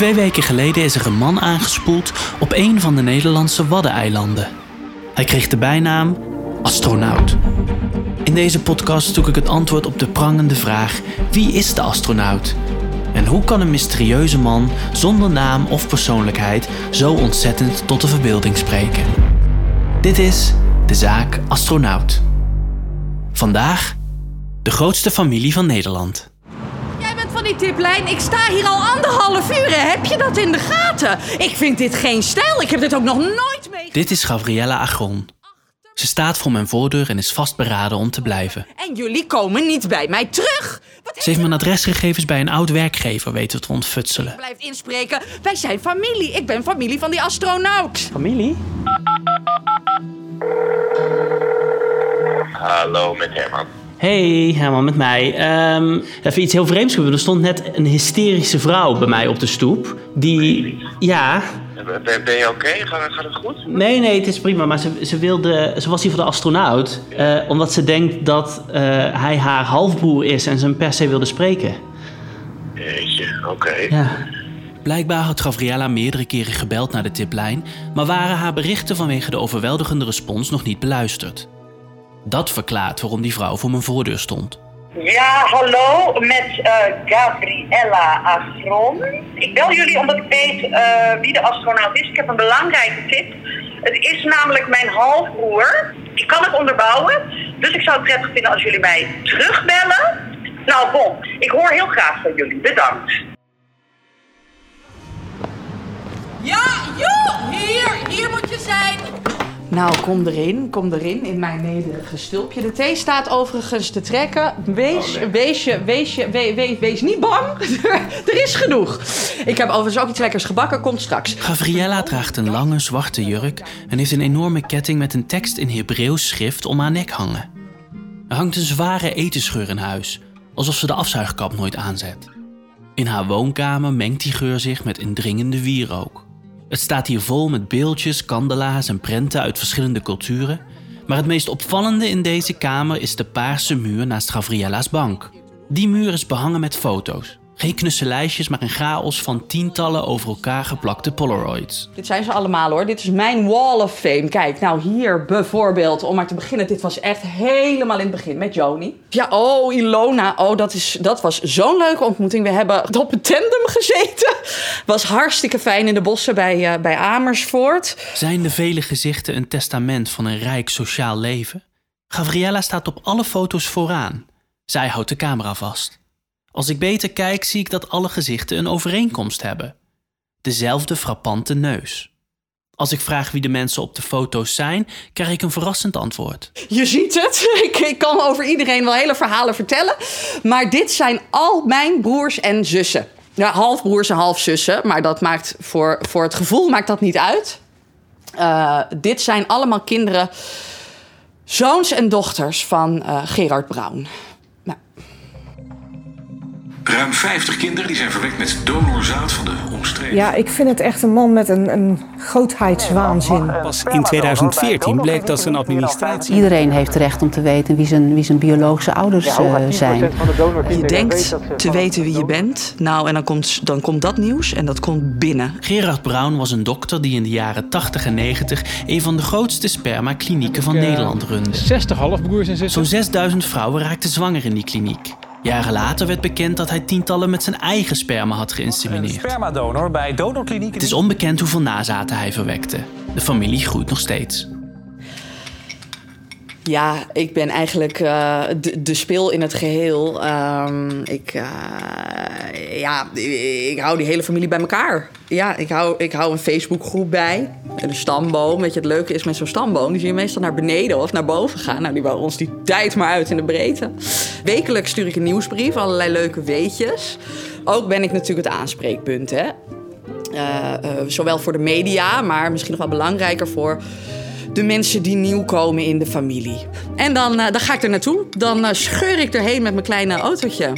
Twee weken geleden is er een man aangespoeld op een van de Nederlandse Waddeneilanden. Hij kreeg de bijnaam astronaut. In deze podcast zoek ik het antwoord op de prangende vraag: wie is de astronaut? En hoe kan een mysterieuze man zonder naam of persoonlijkheid zo ontzettend tot de verbeelding spreken? Dit is de zaak Astronaut. Vandaag de grootste familie van Nederland. Van die tiplijn. Ik sta hier al anderhalf uur. Heb je dat in de gaten? Ik vind dit geen stijl. Ik heb dit ook nog nooit mee. Dit is Gabriella Agron. Ze staat voor mijn voordeur en is vastberaden om te blijven. En jullie komen niet bij mij terug. Wat Ze heeft mijn adresgegevens bij een oud werkgever weten te ontfutselen. blijft inspreken. Wij zijn familie. Ik ben familie van die astronaut. Familie? Hallo, met Herman. Hey, Herman, met mij. Ehm, even iets heel vreemds gebeurd. Er stond net een hysterische vrouw bij mij op de stoep. Die, ja... Ben, ben je oké? Gaat, gaat het goed? Nee, nee, het is prima. Maar ze, ze, wilde, ze was hier voor de astronaut. eh, omdat ze denkt dat eh, hij haar halfbroer is en ze hem per se wilde spreken. Jeetje, oké. Ja. Blijkbaar had Gabriella meerdere keren gebeld naar de tiplijn, maar waren haar berichten vanwege de overweldigende respons nog niet beluisterd. Dat verklaart waarom die vrouw voor mijn voordeur stond. Ja, hallo, met eh, Gabriella Astron. Ik bel jullie omdat ik weet eh, wie de astronaut is. Ik heb een belangrijke tip. Het is namelijk mijn halfbroer. Ik kan het onderbouwen, dus ik zou het prettig vinden als jullie mij terugbellen. Nou, bon, ik hoor heel graag van jullie. Bedankt. Ja, joh! Hier, hier moet je zijn. Nou, kom erin, kom erin in mijn nederige stulpje. De thee staat overigens te trekken. Wees, wees je, wees je, we- we- wees niet bang. er is genoeg. Ik heb overigens ook iets lekkers gebakken, komt straks. Gabriella draagt een lange zwarte jurk en heeft een enorme ketting met een tekst in Hebreeuws schrift om haar nek hangen. Er hangt een zware etenscheur in huis, alsof ze de afzuigkap nooit aanzet. In haar woonkamer mengt die geur zich met indringende wierook. Het staat hier vol met beeldjes, kandelaars en prenten uit verschillende culturen. Maar het meest opvallende in deze kamer is de paarse muur naast Gavriella's bank. Die muur is behangen met foto's. Geen knusselijstjes, maar een chaos van tientallen over elkaar geplakte Polaroids. Dit zijn ze allemaal hoor. Dit is mijn wall of fame. Kijk, nou hier bijvoorbeeld, om maar te beginnen. Dit was echt helemaal in het begin met Joni. Ja, oh, Ilona. Oh, dat, is, dat was zo'n leuke ontmoeting. We hebben op een tandem gezeten. Was hartstikke fijn in de bossen bij, eh, bij Amersfoort. Zijn de vele gezichten een testament van een rijk sociaal leven? Gabriella staat op alle foto's vooraan. Zij houdt de camera vast. Als ik beter kijk, zie ik dat alle gezichten een overeenkomst hebben. Dezelfde frappante neus. Als ik vraag wie de mensen op de foto's zijn, krijg ik een verrassend antwoord. Je ziet het. Ik, ik kan over iedereen wel hele verhalen vertellen. Maar dit zijn al mijn broers en zussen. Ja, halfbroers en halfzussen. Maar dat maakt voor, voor het gevoel maakt dat niet uit. Eh, dit zijn allemaal kinderen, zoons en dochters van eh, Gerard Brown. Ruim 50 kinderen die zijn verwekt met donorzaad van de omstreden. Ja, ik vind het echt een man met een, een grootheidswaanzin. Pas in 2014 bleek dat zijn administratie. Iedereen heeft recht om te weten wie zijn, wie zijn biologische ouders eh, zijn. je denkt te weten wie je bent. Nou, en dan komt, dan komt dat nieuws en dat komt binnen. Gerard Brown was een dokter die in de jaren 80 en 90 een van de grootste spermaklinieken van Nederland runde. 60 halfbroers en zussen. Zo'n 6000 vrouwen raakten zwanger in die kliniek. Jaren later werd bekend dat hij tientallen met zijn eigen sperma had geïnsemineerd. Spermadonor bij. Het is onbekend hoeveel nazaten hij verwekte. De familie groeit nog steeds. Ja, ik ben eigenlijk eh, de, speel in het geheel. Ehm, ik, eh, ja, ik hou die hele familie bij elkaar. Ja, ik hou, ik hou een Facebookgroep bij. Een stamboom. Weet je, het leuke is met zo'n stamboom... die zie je meestal naar beneden of naar boven gaan. Nou, die bouwen ons die tijd maar uit in de breedte. Wekelijks stuur ik een nieuwsbrief, allerlei leuke weetjes. Ook ben ik natuurlijk het aanspreekpunt, hè. Eh, zowel voor de media, maar misschien nog wel belangrijker voor de mensen die nieuw komen in de familie. En dan, eh, dan ga ik er naartoe. Dan eh, scheur ik erheen met mijn kleine autootje.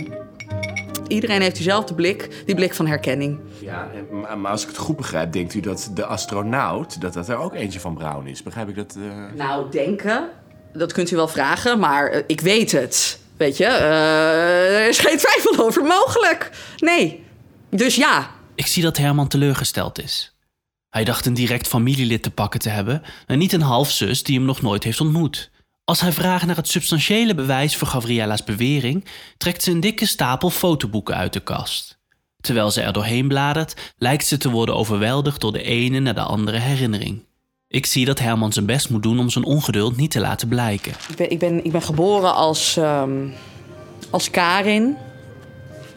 Iedereen heeft diezelfde blik, die blik van herkenning. Ja, en- maar- als ik het goed begrijp, denkt u dat de astronaut, dat dat er ook eentje van Brown is. Begrijp ik dat? eh? Nou, denken, dat kunt u wel vragen, maar eh, ik weet het. Weet je, eh, er is geen twijfel over mogelijk. Nee. Dus ja, Ik zie dat Herman teleurgesteld is. Hij dacht een direct familielid te pakken te hebben en niet een halfzus die hem nog nooit heeft ontmoet. Als hij vraagt naar het substantiële bewijs voor Gavriella's bewering, trekt ze een dikke stapel fotoboeken uit de kast. Terwijl ze er doorheen bladert, lijkt ze te worden overweldigd door de ene naar de andere herinnering. Ik zie dat Herman zijn best moet doen om zijn ongeduld niet te laten blijken. Ik ben, ik ben, ik ben geboren als, ehm, als Karin.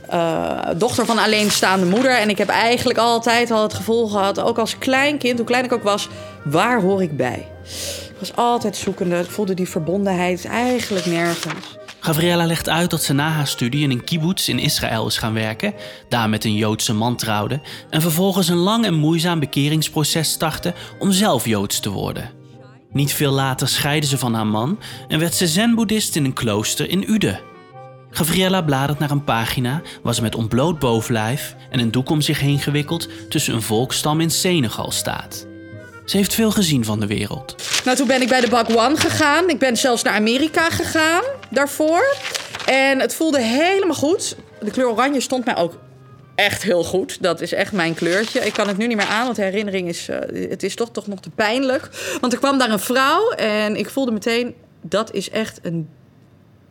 Eh, dochter van alleenstaande moeder. En ik heb eigenlijk altijd al het gevoel gehad, ook als klein kind, hoe klein ik ook was, waar hoor ik bij? Ik was altijd zoekende. Ik voelde die verbondenheid eigenlijk nergens. Gabriella legt uit dat ze na haar studie in een kibbutz in Israël is gaan werken, daar met een Joodse man trouwde en vervolgens een lang en moeizaam bekeringsproces startte om zelf Joods te worden. Niet veel later scheidde ze van haar man en werd ze zen-boeddhist in een klooster in Ude. Gabriella bladert naar een pagina waar ze met ontbloot bovenlijf en een doek om zich heen gewikkeld tussen een volkstam in Senegal staat. Ze heeft veel gezien van de wereld. Nou, toen ben ik bij de Bak gegaan. Ik ben zelfs naar Amerika gegaan daarvoor. En het voelde helemaal goed. De kleur oranje stond mij ook echt heel goed. Dat is echt mijn kleurtje. Ik kan het nu niet meer aan, want de herinnering is... eh, het is toch, toch nog te pijnlijk. Want er kwam daar een vrouw en ik voelde meteen... dat is echt een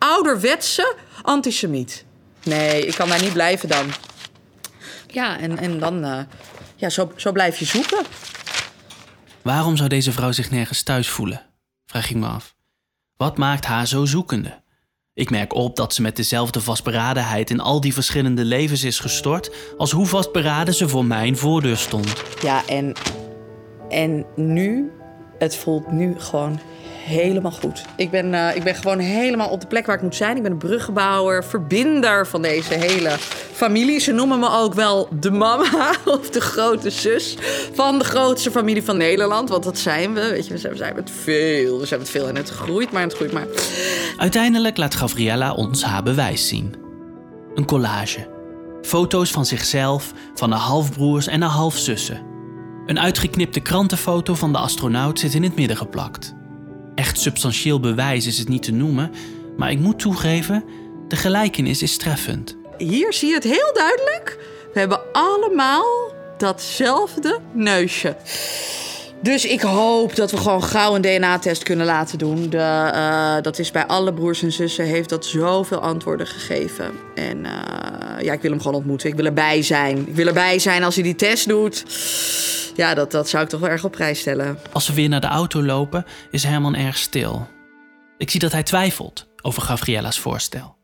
ouderwetse antisemiet. Nee, ik kan daar niet blijven dan. Ja, en, en dan... eh, ja, zo, zo blijf je zoeken. Waarom zou deze vrouw zich nergens thuis voelen? Vraag ik me af. Wat maakt haar zo zoekende? Ik merk op dat ze met dezelfde vastberadenheid in al die verschillende levens is gestort als hoe vastberaden ze voor mijn voordeur stond. Ja, en, en nu, het voelt nu gewoon helemaal goed. Ik ben, eh, ik ben gewoon helemaal op de plek waar ik moet zijn. Ik ben een bruggenbouwer, verbinder van deze hele familie. Ze noemen me ook wel de mama of de grote zus van de grootste familie van Nederland. Want dat zijn we. Weet je, we zijn, we zijn veel. We zijn met veel en het groeit maar, het groeit maar. Uiteindelijk laat Gabriella ons haar bewijs zien. Een collage. Foto's van zichzelf, van haar halfbroers en haar halfzussen. Een uitgeknipte krantenfoto van de astronaut zit in het midden geplakt. Echt substantieel bewijs is het niet te noemen, maar ik moet toegeven, de gelijkenis is treffend. Hier zie je het heel duidelijk. We hebben allemaal datzelfde neusje. Dus ik hoop dat we gewoon gauw een DNA-test kunnen laten doen. De, eh, dat is bij alle broers en zussen, heeft dat zoveel antwoorden gegeven. En eh, ja, ik wil hem gewoon ontmoeten. Ik wil erbij zijn. Ik wil erbij zijn als hij die test doet. Ja, dat, dat zou ik toch wel erg op prijs stellen. Als we weer naar de auto lopen, is Herman erg stil. Ik zie dat hij twijfelt over Gabriella's voorstel.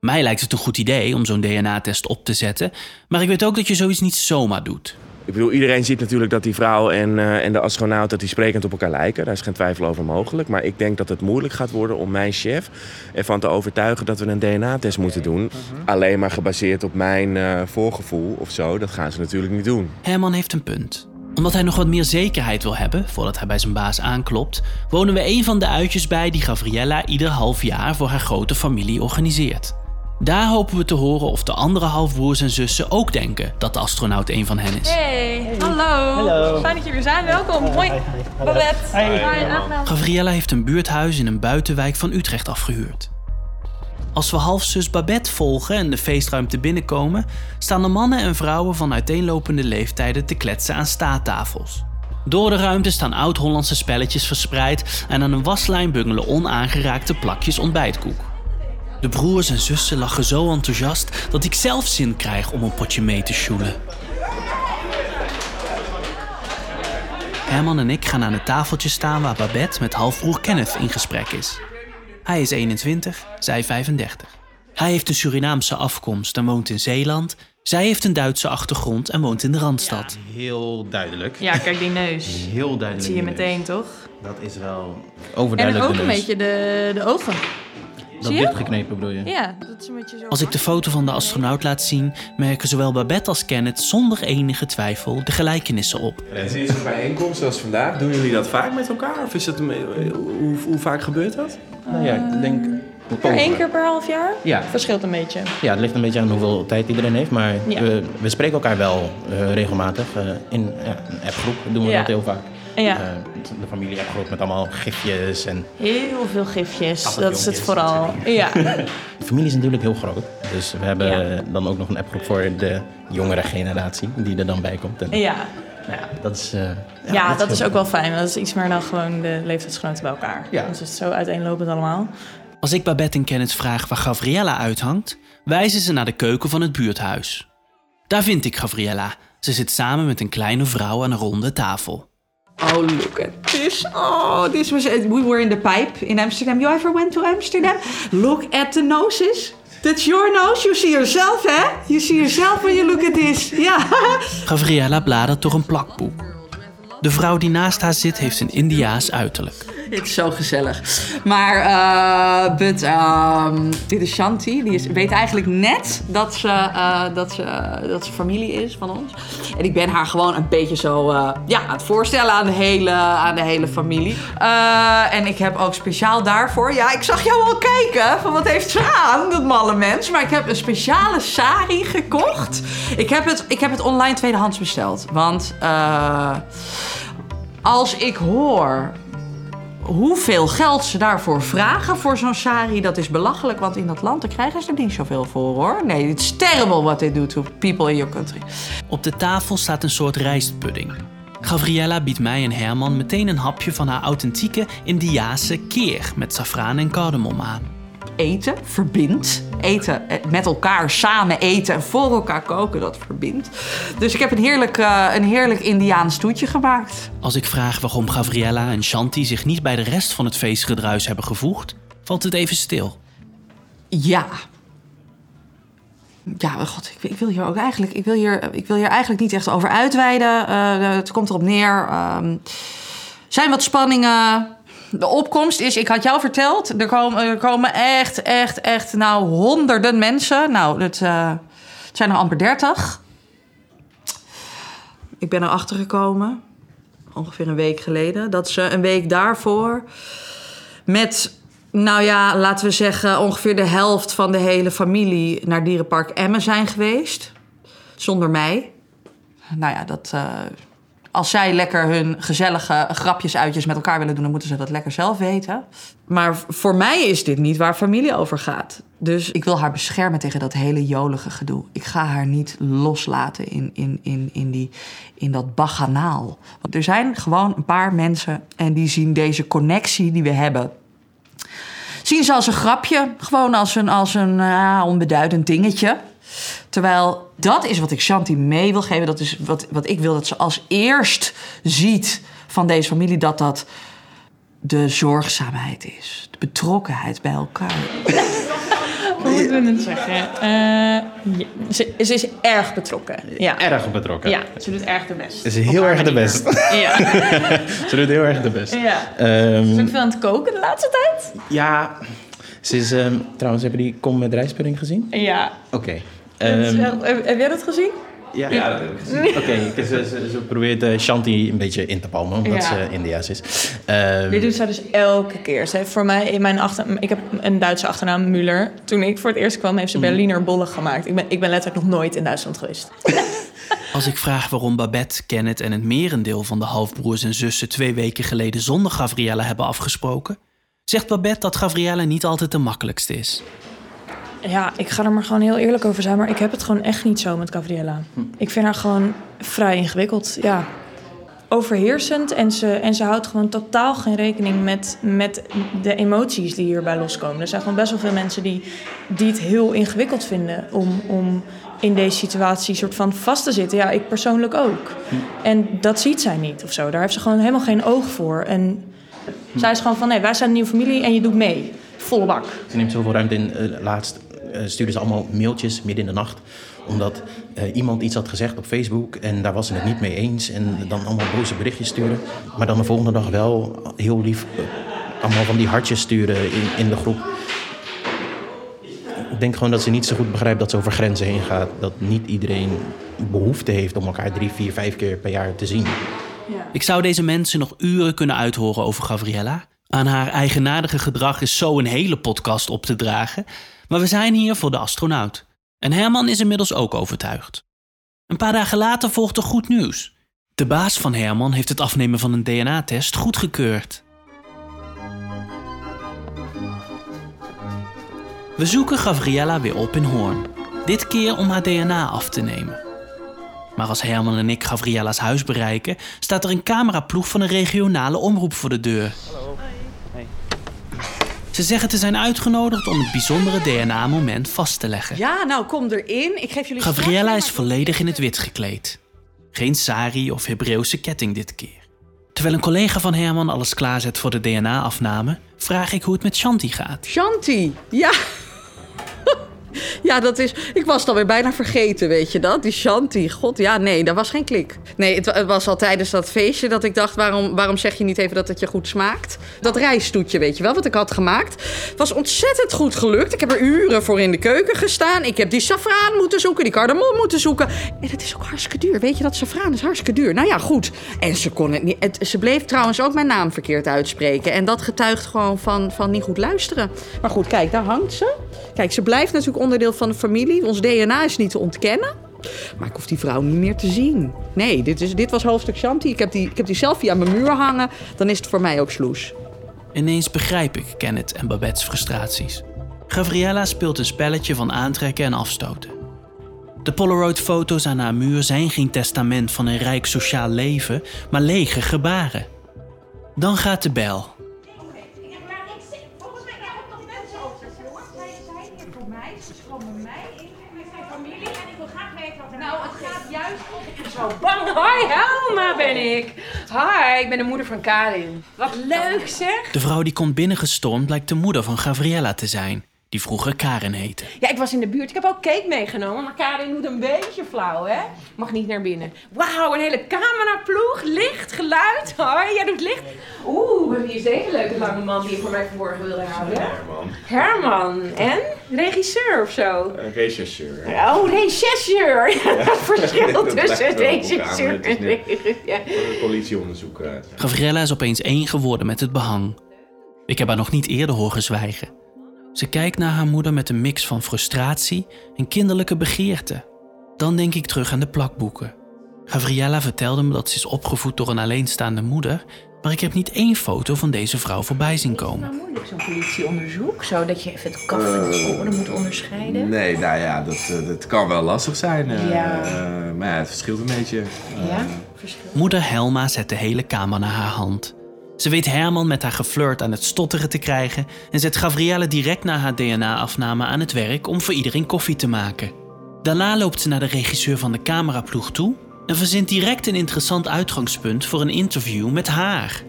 Mij lijkt het een goed idee om zo'n DNA-test op te zetten, maar ik weet ook dat je zoiets niet zomaar doet. Ik bedoel, iedereen ziet natuurlijk dat die vrouw en, eh, en de astronaut... dat die sprekend op elkaar lijken. Daar is geen twijfel over mogelijk. Maar ik denk dat het moeilijk gaat worden om mijn chef ervan te overtuigen... dat we een DNA-test moeten doen. Alleen maar gebaseerd op mijn eh, voorgevoel of zo. Dat gaan ze natuurlijk niet doen. Herman heeft een punt. Omdat hij nog wat meer zekerheid wil hebben voordat hij bij zijn baas aanklopt, wonen we een van de uitjes bij die Gabriella ieder half jaar voor haar grote familie organiseert. Daar hopen we te horen of de andere halfbroers en zussen ook denken dat de astronaut een van hen is. Hey, hallo. Fijn dat jullie er zijn. Welkom. Hoi, Babette. Gabriella heeft een buurthuis in een buitenwijk van Utrecht afgehuurd. Als we halfzus Babette volgen en de feestruimte binnenkomen, staan de mannen en vrouwen van uiteenlopende leeftijden te kletsen aan staattafels. Door de ruimte staan oud-Hollandse spelletjes verspreid en aan een waslijn bungelen onaangeraakte plakjes ontbijtkoek. De broers en zussen lachen zo enthousiast dat ik zelf zin krijg om een potje mee te sjoelen. Herman en ik gaan aan het tafeltje staan waar Babette met halfbroer Kenneth in gesprek is. Hij is 21, zij 35. Hij heeft een Surinaamse afkomst en woont in Zeeland. Zij heeft een Duitse achtergrond en woont in de Randstad. Heel duidelijk. Ja, kijk die neus. Heel duidelijk. Dat zie je meteen, toch? Dat is wel En overduidelijk ook de een beetje de, de ogen. Dat zie je? dichtgeknepen bedoel je? Ja, dat is een beetje zo. Als ik de foto van de astronaut laat zien, merken zowel Babette als Kenneth zonder enige twijfel de gelijkenissen op. Tijdens een bijeenkomst zoals vandaag, doen jullie dat vaak met elkaar? Of is dat, een- hoe, hoe vaak gebeurt dat? Nou ja, ik denk... Per één keer per half jaar? Ja. Verschilt een beetje. Ja, het ligt een beetje aan hoeveel tijd iedereen heeft, maar Ja. we, we spreken elkaar wel eh, regelmatig. eh, in ja, een appgroep doen we Ja. dat heel vaak. Ja. Eh, de familie groot met allemaal gifjes en... Heel veel gifjes, dat is het vooral. Ja. De familie is natuurlijk heel groot. Dus we hebben dan ook nog een appgroep voor de jongere generatie die er dan bij komt. En, Ja. nou ja, dat is... eh, Ja, dat is ook wel fijn. want Dat is iets meer dan gewoon de leeftijdsgenoten bij elkaar. Ja. Dus het is zo uiteenlopend allemaal. Als ik Babette en Kenneth vraag waar Gabriella uithangt, wijzen ze naar de keuken van het buurthuis. Daar vind ik Gabriella. Ze zit samen met een kleine vrouw aan een ronde tafel. Oh, look at this. Oh, this was. We were in the pipe in Amsterdam. You ever went to Amsterdam? Look at the noses. That's your nose. You see yourself, hè? You see yourself when you look at this. Ja. Gabriella bladert door een plakboek. De vrouw die naast haar zit heeft een Indiaas uiterlijk. Het is zo gezellig. Maar, eh, but, ehm, dit is Shanti. Die is, weet eigenlijk net dat ze, eh, dat, ze, dat ze familie is van ons. En ik ben haar gewoon een beetje zo eh, ja, aan het voorstellen aan de hele, aan de hele familie. Eh, en ik heb ook speciaal daarvoor... Ja, ik zag jou al kijken van wat heeft ze aan, dat malle mens. Maar ik heb een speciale sari gekocht. Ik heb het, ik heb het online tweedehands besteld. Want eh, als ik hoor hoeveel geld ze daarvoor vragen voor zo'n sari, dat is belachelijk. Want in dat land daar krijgen ze er niet zoveel voor hoor. Nee, it's terrible what they do to people in your country. Op de tafel staat een soort rijstpudding. Gabriella biedt mij en Herman meteen een hapje van haar authentieke Indiase keer met safraan en cardamom aan. Eten verbindt. Eten eh, met elkaar samen eten en voor elkaar koken, dat verbindt. Dus ik heb een heerlijk, eh, een heerlijk Indiaans toetje gemaakt. Als ik vraag waarom Gabriella en Shanti zich niet bij de rest van het feestgedruis hebben gevoegd, valt het even stil. Ja. Ja, maar god, ik, ik wil hier ook eigenlijk, ik wil hier, ik wil hier eigenlijk niet echt over uitweiden. Eh, het komt erop neer. ehm, zijn wat spanningen. De opkomst is, ik had jou verteld, er komen, komen echt, echt, echt, nou, honderden mensen. Nou, het, eh, het zijn er amper dertig. Ik ben erachter gekomen, ongeveer een week geleden, dat ze een week daarvoor met, nou ja, laten we zeggen, ongeveer de helft van de hele familie naar Dierenpark Emmen zijn geweest. Zonder mij. Nou ja, dat. eh, als zij lekker hun gezellige grapjes, uitjes met elkaar willen doen, dan moeten ze dat lekker zelf weten. Maar voor mij is dit niet waar familie over gaat. Dus ik wil haar beschermen tegen dat hele jolige gedoe. Ik ga haar niet loslaten in, in, in, in, die, in dat baganaal. Want er zijn gewoon een paar mensen en die zien deze connectie die we hebben zien ze als een grapje. Gewoon als een, als een ah, onbeduidend dingetje. Terwijl dat is wat ik Shanti mee wil geven. Dat is wat, wat ik wil dat ze als eerst ziet van deze familie. Dat dat de zorgzaamheid is. De betrokkenheid bij elkaar. Hoe moeten we het zeggen? Eh, ja, ze, ze is erg betrokken. Ja. Erg betrokken. Ja, ze doet erg de best. Ze is heel erg de best. Ja. Ze doet heel erg de best. Ja. Ehm, Ze is ook veel aan het koken de laatste tijd. ja, ze is... ehm, trouwens, hebben die Kom met rijstpudding gezien? Ja. Oké. Ehm, echt- heb, heb jij dat gezien? Ja, ja, dat heb ik gezien. Oké, ze, ze, ze probeert eh, Shanti een beetje in te palmen, omdat Ja. ze India's is. Ehm, Dit doet zij dus elke keer. Ze heeft voor mij in mijn achter... Ik heb een Duitse achternaam, Müller. Toen ik voor het eerst kwam, heeft ze Mhm. Berliner bollen gemaakt. Ik ben, ik ben letterlijk nog nooit in Duitsland geweest. Als ik vraag waarom Babette, Kenneth en het merendeel van de halfbroers en zussen twee weken geleden zonder Gabriella hebben afgesproken, zegt Babette dat Gabriella niet altijd de makkelijkste is. Ja, ik ga er maar gewoon heel eerlijk over zijn. Maar ik heb het gewoon echt niet zo met Gabriella. Ik vind haar gewoon vrij ingewikkeld. Ja, overheersend. En ze, en ze houdt gewoon totaal geen rekening met, met de emoties die hierbij loskomen. Er zijn gewoon best wel veel mensen die, die het heel ingewikkeld vinden om, om in deze situatie soort van vast te zitten. Ja, ik persoonlijk ook. En dat ziet zij niet of zo. Daar heeft ze gewoon helemaal geen oog voor. En zij is gewoon van, nee, wij zijn een nieuwe familie en je doet mee. Volle bak. Ze neemt zoveel ruimte in. Eh, laatst eh, stuurde ze allemaal mailtjes midden in de nacht. Omdat eh, iemand iets had gezegd op Facebook en daar was ze het niet mee eens. En dan allemaal boze berichtjes sturen. Maar dan de volgende dag wel heel lief eh, allemaal van die hartjes sturen in, in de groep. Ik denk gewoon dat ze niet zo goed begrijpt dat ze over grenzen heen gaat. Dat niet iedereen behoefte heeft om elkaar drie, vier, vijf keer per jaar te zien. Ik zou deze mensen nog uren kunnen uithoren over Gabriella. Aan haar eigenaardige gedrag is zo een hele podcast op te dragen. Maar we zijn hier voor de astronaut. En Herman is inmiddels ook overtuigd. Een paar dagen later volgt er goed nieuws. De baas van Herman heeft het afnemen van een DNA-test goedgekeurd. We zoeken Gabriella weer op in Hoorn. Dit keer om haar DNA af te nemen. Maar als Herman en ik Gavriella's huis bereiken, staat er een cameraploeg van een regionale omroep voor de deur. Ze zeggen te zijn uitgenodigd om het bijzondere DNA-moment vast te leggen. Ja, nou kom erin. Ik geef jullie Gabriella is volledig in het wit gekleed. Geen sari of Hebreeuwse ketting dit keer. Terwijl een collega van Herman alles klaarzet voor de DNA-afname, vraag ik hoe het met Shanti gaat. Shanti, ja. Ja, dat is. Ik was het alweer bijna vergeten, weet je dat? Die Shanti. God, ja, nee, dat was geen klik. Nee, het, was al tijdens dat feestje dat ik dacht: waarom, waarom zeg je niet even dat het je goed smaakt? Dat rijstoetje, weet je wel, wat ik had gemaakt, was ontzettend goed gelukt. Ik heb er uren voor in de keuken gestaan. Ik heb die safraan moeten zoeken, die cardamom moeten zoeken. En het is ook hartstikke duur. Weet je dat safraan is hartstikke duur? Nou ja, goed. En ze kon het niet. Het, ze bleef trouwens ook mijn naam verkeerd uitspreken. En dat getuigt gewoon van, van niet goed luisteren. Maar goed, kijk, daar hangt ze. Kijk, ze blijft natuurlijk onderdeel van de familie. Ons DNA is niet te ontkennen. Maar ik hoef die vrouw niet meer te zien. Nee, dit, is, dit was hoofdstuk Shanti. Ik heb, die, ik heb die selfie aan mijn muur hangen. Dan is het voor mij ook sloes. Ineens begrijp ik Kenneth en Babette's frustraties. Gabriella speelt een spelletje van aantrekken en afstoten. De Polaroid-foto's aan haar muur zijn geen testament van een rijk sociaal leven, maar lege gebaren. Dan gaat de bel. Zo bang. Hoi, Helma ben ik. Hi, ik ben de moeder van Karin. Wat leuk zeg. De vrouw die komt binnengestormd blijkt de moeder van Gabriella te zijn die vroeger Karin heette. Ja, ik was in de buurt. Ik heb ook cake meegenomen, maar Karin doet een beetje flauw, hè? Mag niet naar binnen. Wauw, een hele cameraploeg, licht, geluid. Hoi, jij doet licht. Oeh, wie is deze leuke lange man die je voor mij verborgen wilde houden? Herman. Herman. En? Regisseur of zo? Een regisseur. Oh, regisseur. Ja, het verschil Dat tussen regisseur en regisseur. Ja. Een politieonderzoek. eh, Gabriella is opeens één geworden met het behang. Ik heb haar nog niet eerder horen zwijgen. Ze kijkt naar haar moeder met een mix van frustratie en kinderlijke begeerte. Dan denk ik terug aan de plakboeken. Gabriella vertelde me dat ze is opgevoed door een alleenstaande moeder, maar ik heb niet één foto van deze vrouw voorbij zien komen. Moeilijk zo'n politieonderzoek, zodat je even het kaf van de sporen moet onderscheiden. Nee, nou ja, dat, eh, dat kan wel lastig zijn. eh, Ja. eh, maar ja, het verschilt een beetje. Eh, Ja, verschil. Moeder Helma zet de hele kamer naar haar hand. Ze weet Herman met haar geflirt aan het stotteren te krijgen en zet Gabrielle direct na haar DNA-afname aan het werk om voor iedereen koffie te maken. Daarna loopt ze naar de regisseur van de cameraploeg toe en verzint direct een interessant uitgangspunt voor een interview met haar.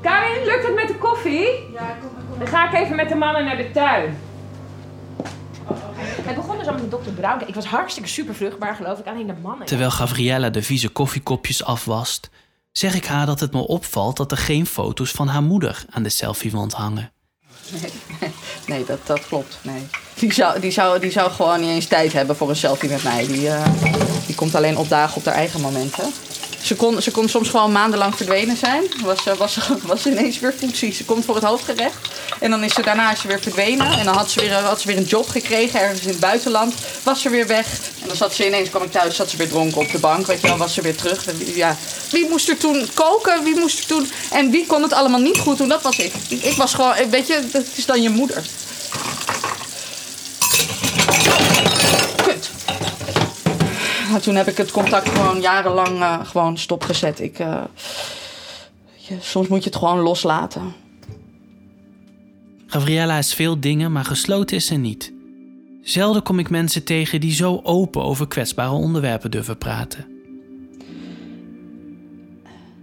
Karin, lukt het met de koffie? Ja, kom maar. Dan ga ik even met de mannen naar de tuin. Het begon dus al met dokter Brown. Ik was hartstikke super vruchtbaar, geloof ik. Alleen de mannen. Terwijl Gabriella de vieze koffiekopjes afwast, zeg ik haar dat het me opvalt dat er geen foto's van haar moeder aan de selfiewand hangen. Nee, nee dat, dat klopt. Nee. Die, zou, die, zou, die zou gewoon niet eens tijd hebben voor een selfie met mij. Die, eh, die komt alleen opdagen op haar eigen momenten. Ze kon, ze kon soms gewoon maandenlang verdwenen zijn. Was, eh, was, was ineens weer voetzie. Ze komt voor het hoofdgerecht. En dan is ze daarna ze weer verdwenen. En dan had ze weer, had ze weer een job gekregen ergens in het buitenland. Was ze weer weg. En dan zat ze ineens, kwam ik thuis, zat ze weer dronken op de bank. Weet je wel, was ze weer terug. Ja. Wie moest er toen koken? Wie moest er toen... En wie kon het allemaal niet goed doen? Dat was ik. Ik, ik was gewoon, weet je, dat is dan je moeder. Toen heb ik het contact gewoon jarenlang eh, gewoon stopgezet. Ik, eh, je, soms moet je het gewoon loslaten. Gabriella is veel dingen, maar gesloten is ze niet. Zelden kom ik mensen tegen die zo open over kwetsbare onderwerpen durven praten.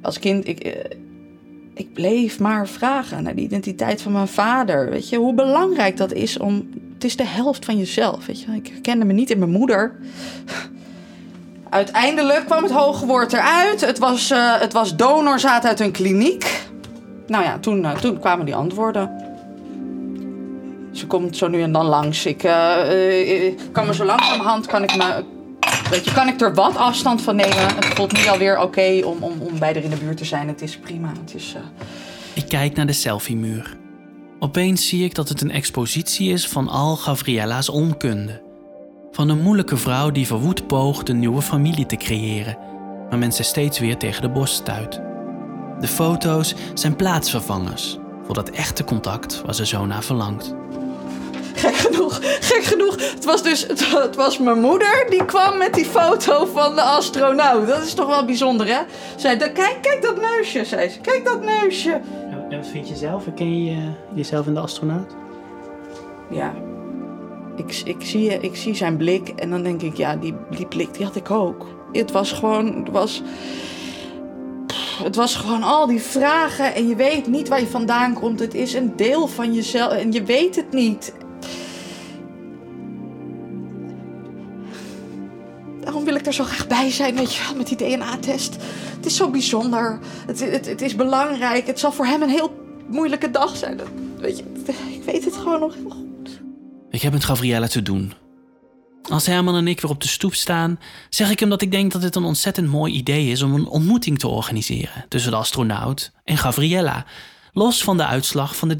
Als kind, ik, eh, ik bleef maar vragen naar de identiteit van mijn vader. Weet je, hoe belangrijk dat is om... Het is de helft van jezelf, weet je. Ik herkende me niet in mijn moeder. Uiteindelijk kwam het hoge woord eruit. Het was, eh, het was donorzaad uit een kliniek. Nou ja, toen, eh, toen kwamen die antwoorden. Ze komt zo nu en dan langs. Ik eh, kan me zo langzamerhand kan ik me, weet je, kan ik er wat afstand van nemen. Het voelt nu alweer oké om, om, om bij in de buurt te zijn. Het is prima. Het is, Ik kijk naar de selfiemuur. Opeens zie ik dat het een expositie is van al Gavriella's onkunde. Van een moeilijke vrouw die verwoed poogt een nieuwe familie te creëren. maar men ze steeds weer tegen de borst stuit. De foto's zijn plaatsvervangers voor dat echte contact waar ze zo naar verlangt. Gek genoeg, gek genoeg. Het was dus het, het was mijn moeder die kwam met die foto van de astronaut. Dat is toch wel bijzonder, hè? Zei, "Da- kijk, kijk dat neusje, zei ze. Kijk dat neusje. En wat vind je zelf? Herken je eh, jezelf in de astronaut? Ja. Ik, ik, zie, ik zie zijn blik en dan denk ik, ja, die, die blik die had ik ook. Het was gewoon, het was, het was gewoon al die vragen en je weet niet waar je vandaan komt. Het is een deel van jezelf en je weet het niet. Daarom wil ik er zo graag bij zijn, weet je met die DNA-test. Het is zo bijzonder. Het, het, het is belangrijk. Het zal voor hem een heel moeilijke dag zijn. Dat, weet je, ik weet het gewoon nog heel goed. Ik heb met Gabriella te doen. Als Herman en ik weer op de stoep staan, zeg ik hem dat ik denk dat het een ontzettend mooi idee is om een ontmoeting te organiseren tussen de astronaut en Gabriella, los van de uitslag van de